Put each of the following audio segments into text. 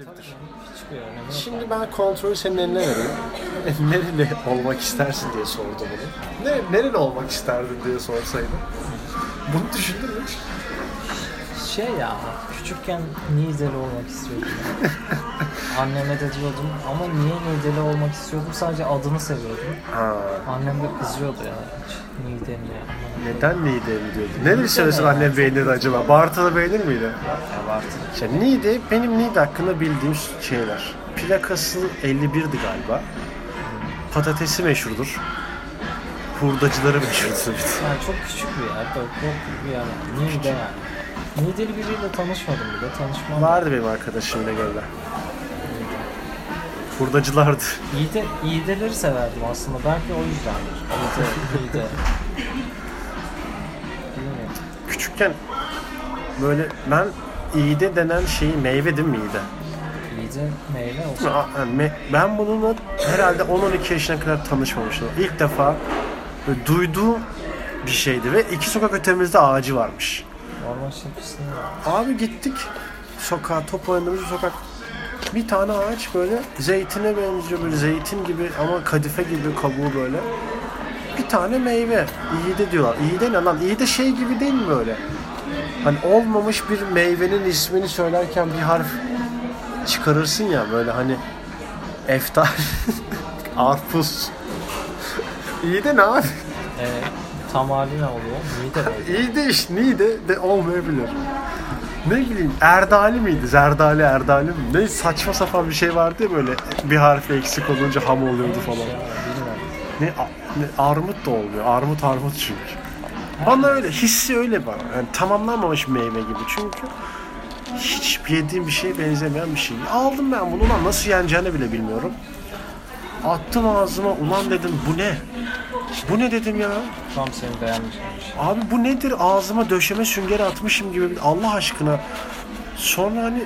önemlidir. Hiçbir önemi. Şimdi ben kontrolü senin eline vereyim. Nereli olmak istersin diye sordu bunu. Ne, nereli olmak isterdin diye sorsaydı. Bunu düşündün mü? Şey ya, küçükken Niğdeli olmak istiyordum. Anneme de diyordum ama niye Niğdeli olmak istiyordum? Sadece adını seviyordum. Ha. Annem de kızıyordu ya. Hiç Niğdeli ya. Neden Niğde'yi diyordu? Nereli söylesin annem beğenirdi acaba? Bartın'ı beğenir miydi? Abartı. İşte Niğde, benim Niğde hakkında bildiğim şeyler. Plakası 51'di galiba. Patatesi meşhurdur. Hurdacıları meşhurdur. Yani çok küçük bir yer, böyle korkuk bir yer. Niğde yani. Niğdeli biriyle tanışmadım bile. Tanışmam. Vardı benim arkadaşım İnegöl'de. Hurdacılardı. İğde, İğdeleri severdim aslında. Belki o yüzdendir. İğde, İğde. Küçükken böyle ben iğde denen şeyi meyve değil mi iğde? İğde meyve olsun. Ben bununla herhalde 10-12 yaşına kadar tanışmamıştım. İlk defa böyle duyduğum bir şeydi ve iki sokak ötemizde ağacı varmış. Normal şapkasını var. Abi gittik sokağa top oynadığımız bir sokak. Bir tane ağaç böyle zeytine benziyor böyle zeytin gibi ama kadife gibi kabuğu böyle. Bir tane meyve. İğde diyorlar. İğde ne lan? İğde şey gibi değil mi böyle? Hani olmamış bir meyvenin ismini söylerken bir harf çıkarırsın ya böyle hani eftar, arpuz. İğde ne abi? Ee, tam hali ne oluyor? Niğde böyle. İyi de iş Niğde de olmayabilir. Ne bileyim Erdali miydi? Zerdali Erdali mi? Ne saçma sapan bir şey vardı ya böyle bir harfi eksik olunca ham oluyordu falan. Ne, ne armut da olmuyor. Armut armut çünkü. Bana öyle hissi öyle bana. Yani tamamlanmamış meyve gibi çünkü hiç yediğim bir şeye benzemeyen bir şey. Aldım ben bunu lan nasıl yeneceğini bile bilmiyorum. Attım ağzıma ulan dedim bu ne? Bu ne dedim ya? Tam seni şey. Abi bu nedir? Ağzıma döşeme süngeri atmışım gibi. bir- Allah aşkına. Sonra hani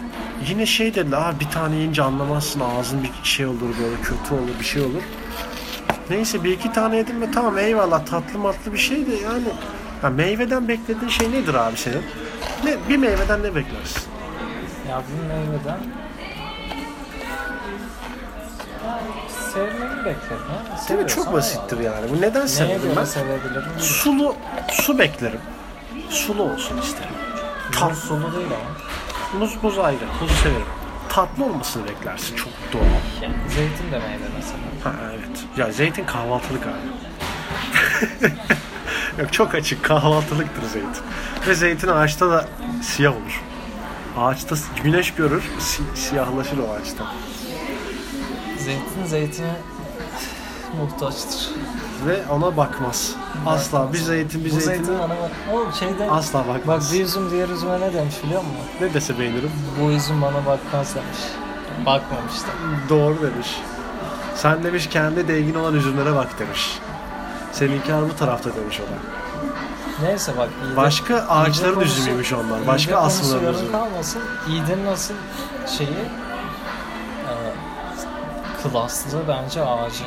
yine şey dediler. Aa, bir tane yiyince anlamazsın. Ağzın bir şey olur böyle kötü olur bir şey olur. Neyse bir iki tane yedim ve tamam eyvallah tatlı matlı bir şey de yani. Ha, meyveden beklediğin şey nedir abi senin? Ne, bir meyveden ne beklersin? Ya bir meyveden sevmemi beklerim ha. Değil mi? Çok basittir eyvallah. yani. Bu neden göre ben? sevebilirim? Sulu, su beklerim. Sulu olsun isterim. Tat, sulu değil ama. muz, muz ayrı. Muzu severim. Tatlı olmasını beklersin. Çok doğal. Yani zeytin de meyve mesela. Ha evet. Ya zeytin kahvaltılık abi. Yok çok açık kahvaltılıktır zeytin. Ve zeytin ağaçta da siyah olur. Ağaçta güneş görür, si- siyahlaşır o ağaçta. Zeytin zeytine muhtaçtır. Ve ona bakmaz. Asla bir zeytin bir Bu zeytin zeytin bana bak. Oğlum şeyde asla bakmaz. bak bir üzüm diğer üzüme ne demiş biliyor musun? Ne dese beğenirim. Bu üzüm bana bakmaz demiş. Bakmamış da. Doğru demiş. Sen demiş kendi dengin olan üzümlere bak demiş. Seninki bu tarafta demiş o da. Neyse bak. İğde, Başka ağaçların üzümüymüş onlar. Başka asmaların üzümü. kalmasın. İğdenin asıl şeyi klaslı bence ağacı.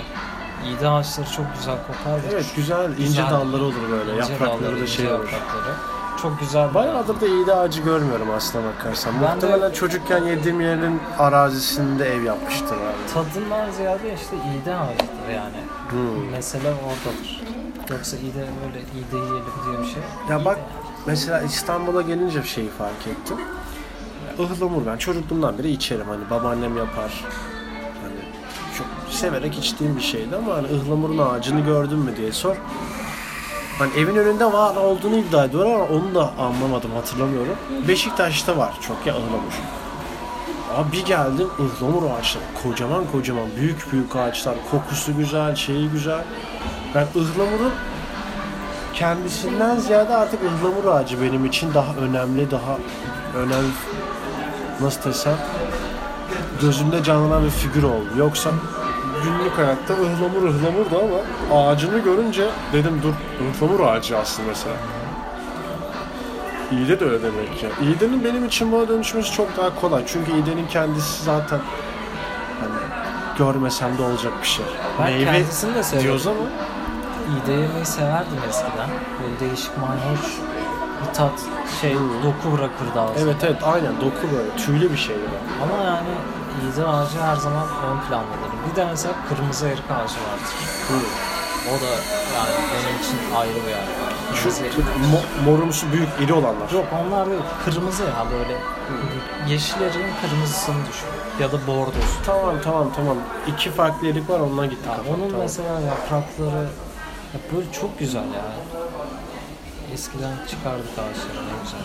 İğde ağaçları çok güzel kokar. ve Evet güzel ince Güzel. dalları olur böyle. ince Yaprakları dalları, da şey olur. yaprakları. Çok güzel. Bayağıdır da iyi de ağacı görmüyorum aslına bakarsan. Ben de- Muhtemelen çocukken yediğim yerin arazisinde ev yapmıştır abi. Tadından ziyade işte iğde ağacıdır yani. Hmm. Mesele oradadır. Yoksa iğde böyle iğde yiyelim diye bir şey. Ya bak mesela İstanbul'a gelince şeyi fark ettim. Ihlamur ben çocukluğumdan beri içerim. Hani babaannem yapar. Çok severek içtiğim bir şeydi ama hani ıhlamurun ağacını gördün mü diye sor. Hani evin önünde var olduğunu iddia ediyorlar ama onu da anlamadım hatırlamıyorum. Beşiktaş'ta var çok ya ıhlamur. Abi bir geldim ıhlamur ağaçları kocaman kocaman büyük büyük ağaçlar kokusu güzel şeyi güzel. Ben ıhlamurun kendisinden ziyade artık ıhlamur ağacı benim için daha önemli, daha önemli nasıl desem gözümde canlanan bir figür oldu. Yoksa günlük hayatta ıhlamur ıhlamurdu ama ağacını görünce dedim dur ıhlamur ağacı aslında mesela. İğde de öyle demek ya. İğdenin benim için buna dönüşmesi çok daha kolay. Çünkü İğdenin kendisi zaten hani görmesem de olacak bir şey. Ben kendisini de severim. diyoruz ama İğde yemeyi severdim eskiden. Böyle değişik mayhoş bir tat şey doku bırakırdı ağzına. evet evet aynen doku böyle tüylü bir şeydi. Ama yani iğde ağacı her zaman ön plandadır. Bir de mesela kırmızı erik ağacı vardır. O da yani benim için ayrı bir yer. Şu Kırmızı erik. mo- morumsu büyük iri olanlar. Yok onlar değil. Kırmızı ya böyle. Yeşil eriğin kırmızısını düşün. Ya da bordosu. Tamam tamam tamam. İki farklı erik var ondan gittik. Ya onun Tamam. mesela yaprakları ya böyle çok güzel ya. Eskiden çıkardık ağaçları ne güzel.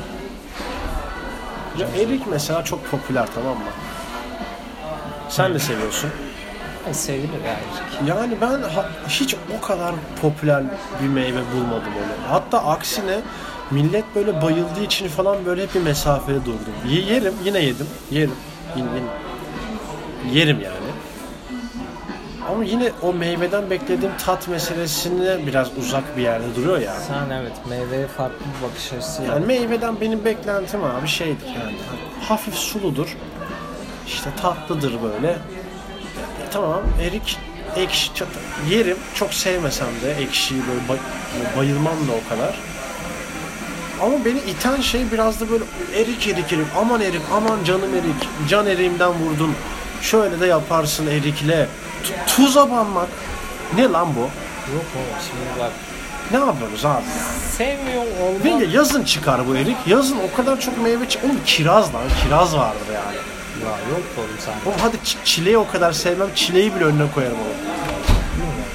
Ya erik mesela çok popüler tamam mı? Sen de seviyorsun. E, sevilir ya erik. Yani ben ha- hiç o kadar popüler bir meyve bulmadım onu. Hatta aksine millet böyle bayıldığı için falan böyle hep bir mesafede durdum. Ye- yerim, yine yedim. Yerim. Yine, yine- yerim yani. Ama yine o meyveden beklediğim tat meselesine biraz uzak bir yerde duruyor ya. Sen evet meyveye farklı bir bakış açısı Yani meyveden benim beklentim abi şeydir yani hafif suludur. İşte tatlıdır böyle. E, tamam erik ekşi çok- yerim çok sevmesem de ekşiyi böyle bay- bayılmam da o kadar. Ama beni iten şey biraz da böyle erik erik erik aman erik aman canım erik can eriğimden vurdun şöyle de yaparsın erikle Tu- tuza banmak ne lan bu? Yok oğlum şimdi bak. Ne yapıyoruz abi? Sevmiyor olmak. ya yazın çıkar bu erik. Yazın o kadar çok meyve çıkar. Oğlum kiraz lan. Kiraz vardır yani. Ya yok oğlum sen. Oğlum hadi ç- çileği o kadar sevmem. Çileği bile önüne koyarım oğlum.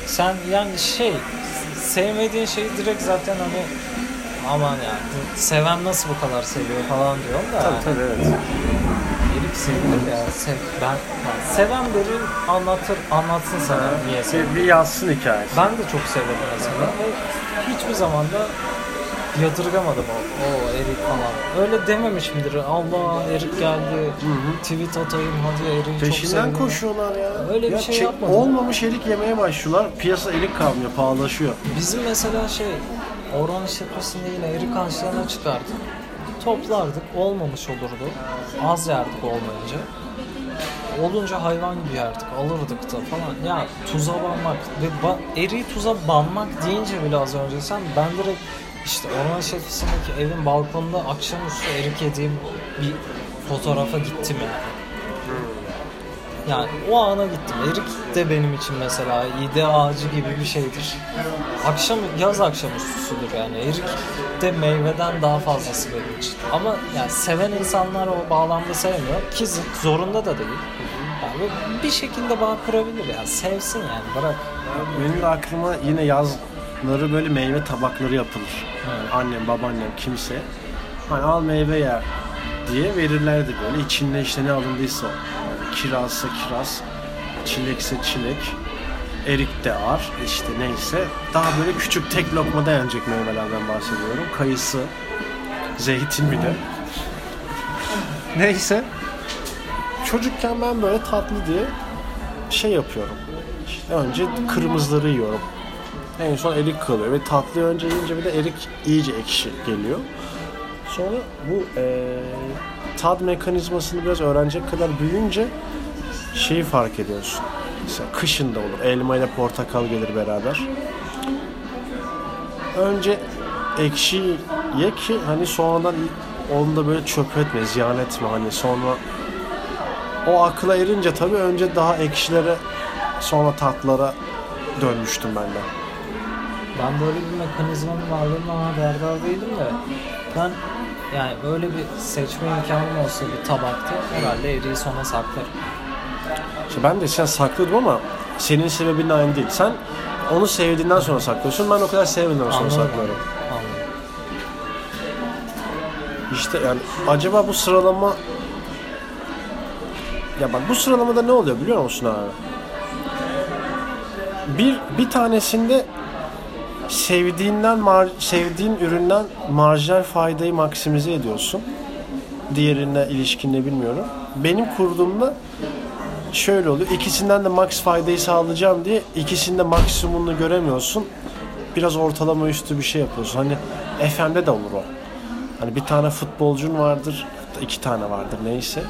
Sen yani şey sevmediğin şeyi direkt zaten hani aman ya bu seven nasıl bu kadar seviyor falan diyorum da. tabii evet. Erik sevilir ya. Sev, ben, ben seven biri anlatır, anlatsın sana niye. Bir, bir yazsın hikayesi. Ben de çok severim mesela ve hiçbir zaman da yadırgamadım o, o erik falan. Öyle dememişimdir. Allah erik geldi. Tweet atayım hadi eriği çok Peşinden koşuyorlar ya. Öyle bir Ya şey çek- yapmadım. Olmamış erik yemeye başlıyorlar. Piyasa erik kalmıyor. Pahalaşıyor. Bizim mesela şey Orman işletmesinde yine erik ağaçlarına çıkardık. Toplardık. Olmamış olurdu. Az yerdik olmayınca. Olunca hayvan gibi yerdik. Alırdık da falan. Ya tuza banmak ve ba- eriği tuza banmak deyince bile az önce sen ben direkt işte orman işletmesindeki evin balkonunda akşamüstü erik yediğim bir fotoğrafa gittim yani. Yani o ana gittim. Erik de benim için mesela ide ağacı gibi bir şeydir. Akşam yaz akşamüstüsüdür yani. Erik de meyveden daha fazlası benim için. Ama yani seven insanlar o bağlamda sevmiyor ki zorunda da değil. Yani bir şekilde bağ kurabilir yani. Sevsin yani bırak. Benim de aklıma yine yazları böyle meyve tabakları yapılır. Evet. Annem, babaannem kimse. Hani al meyve yer diye verirlerdi böyle. İçinde işte ne alındıysa. Yani kirazsa kiraz, çilekse çilek, erik de var işte neyse. Daha böyle küçük tek lokmada yenecek meyvelerden bahsediyorum. Kayısı, zeytin bir de. Neyse. Çocukken ben böyle tatlı diye şey yapıyorum. Önce kırmızıları yiyorum. En son erik kalıyor ve tatlı önce yiyince bir de erik iyice ekşi geliyor. Sonra bu eee, tad mekanizmasını biraz öğrenecek kadar büyüyünce şeyi fark ediyorsun. Mesela kışın da olur. Elma ile portakal gelir beraber. Önce ekşi ye ki hani sonradan onu da böyle çöp etme, ziyan etme hani sonra o akla erince tabii önce daha ekşilere sonra tatlara dönmüştüm ben de. Ben böyle bir mekanizmanın varlığından haberdar değilim de ben yani böyle bir seçme imkanım olsa bir tabakta herhalde eriği sona saklarım. İşte ben de sen saklıyordum ama senin sebebin aynı değil. Sen onu sevdiğinden sonra saklıyorsun. Ben o kadar sevmediğinden sonra Anladım. saklıyorum. Anladım. İşte yani acaba bu sıralama ya bak bu sıralamada ne oluyor biliyor musun abi? Bir bir tanesinde sevdiğinden mar- sevdiğin üründen marjinal faydayı maksimize ediyorsun. Diğerine ilişkin ne bilmiyorum. Benim kurduğumda şöyle oluyor. İkisinden de max faydayı sağlayacağım diye ikisinde maksimumunu göremiyorsun. Biraz ortalama üstü bir şey yapıyorsun. Hani FM'de de olur o. Hani bir tane futbolcun vardır, iki tane vardır neyse.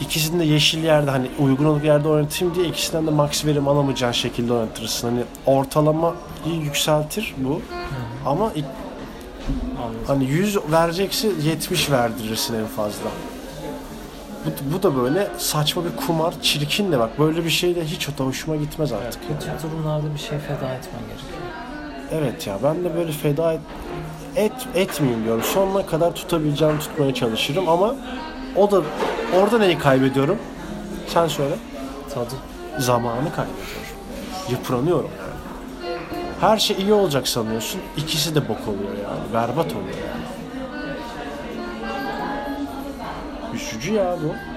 İkisini de yeşil yerde hani uygun olup yerde oynatayım diye ikisinden de max verim alamayacağın şekilde oynatırsın. Hani ortalamayı yükseltir bu. Ama ilk- hani 100 verecekse 70 verdirirsin en fazla. Bu, bu da böyle saçma bir kumar, çirkin de bak böyle bir şey de hiç o hoşuma gitmez artık. Kötü durumlarda bir şey feda etmen gerekiyor. Evet ya ben de böyle feda et, et etmeyeyim diyorum. Sonuna kadar tutabileceğim tutmaya çalışırım ama o da orada neyi kaybediyorum? Sen söyle. Tadı. Zamanı kaybediyorum. Yıpranıyorum yani. Her şey iyi olacak sanıyorsun. ikisi de bok oluyor yani. Berbat oluyor yani. Üzücü ya bu.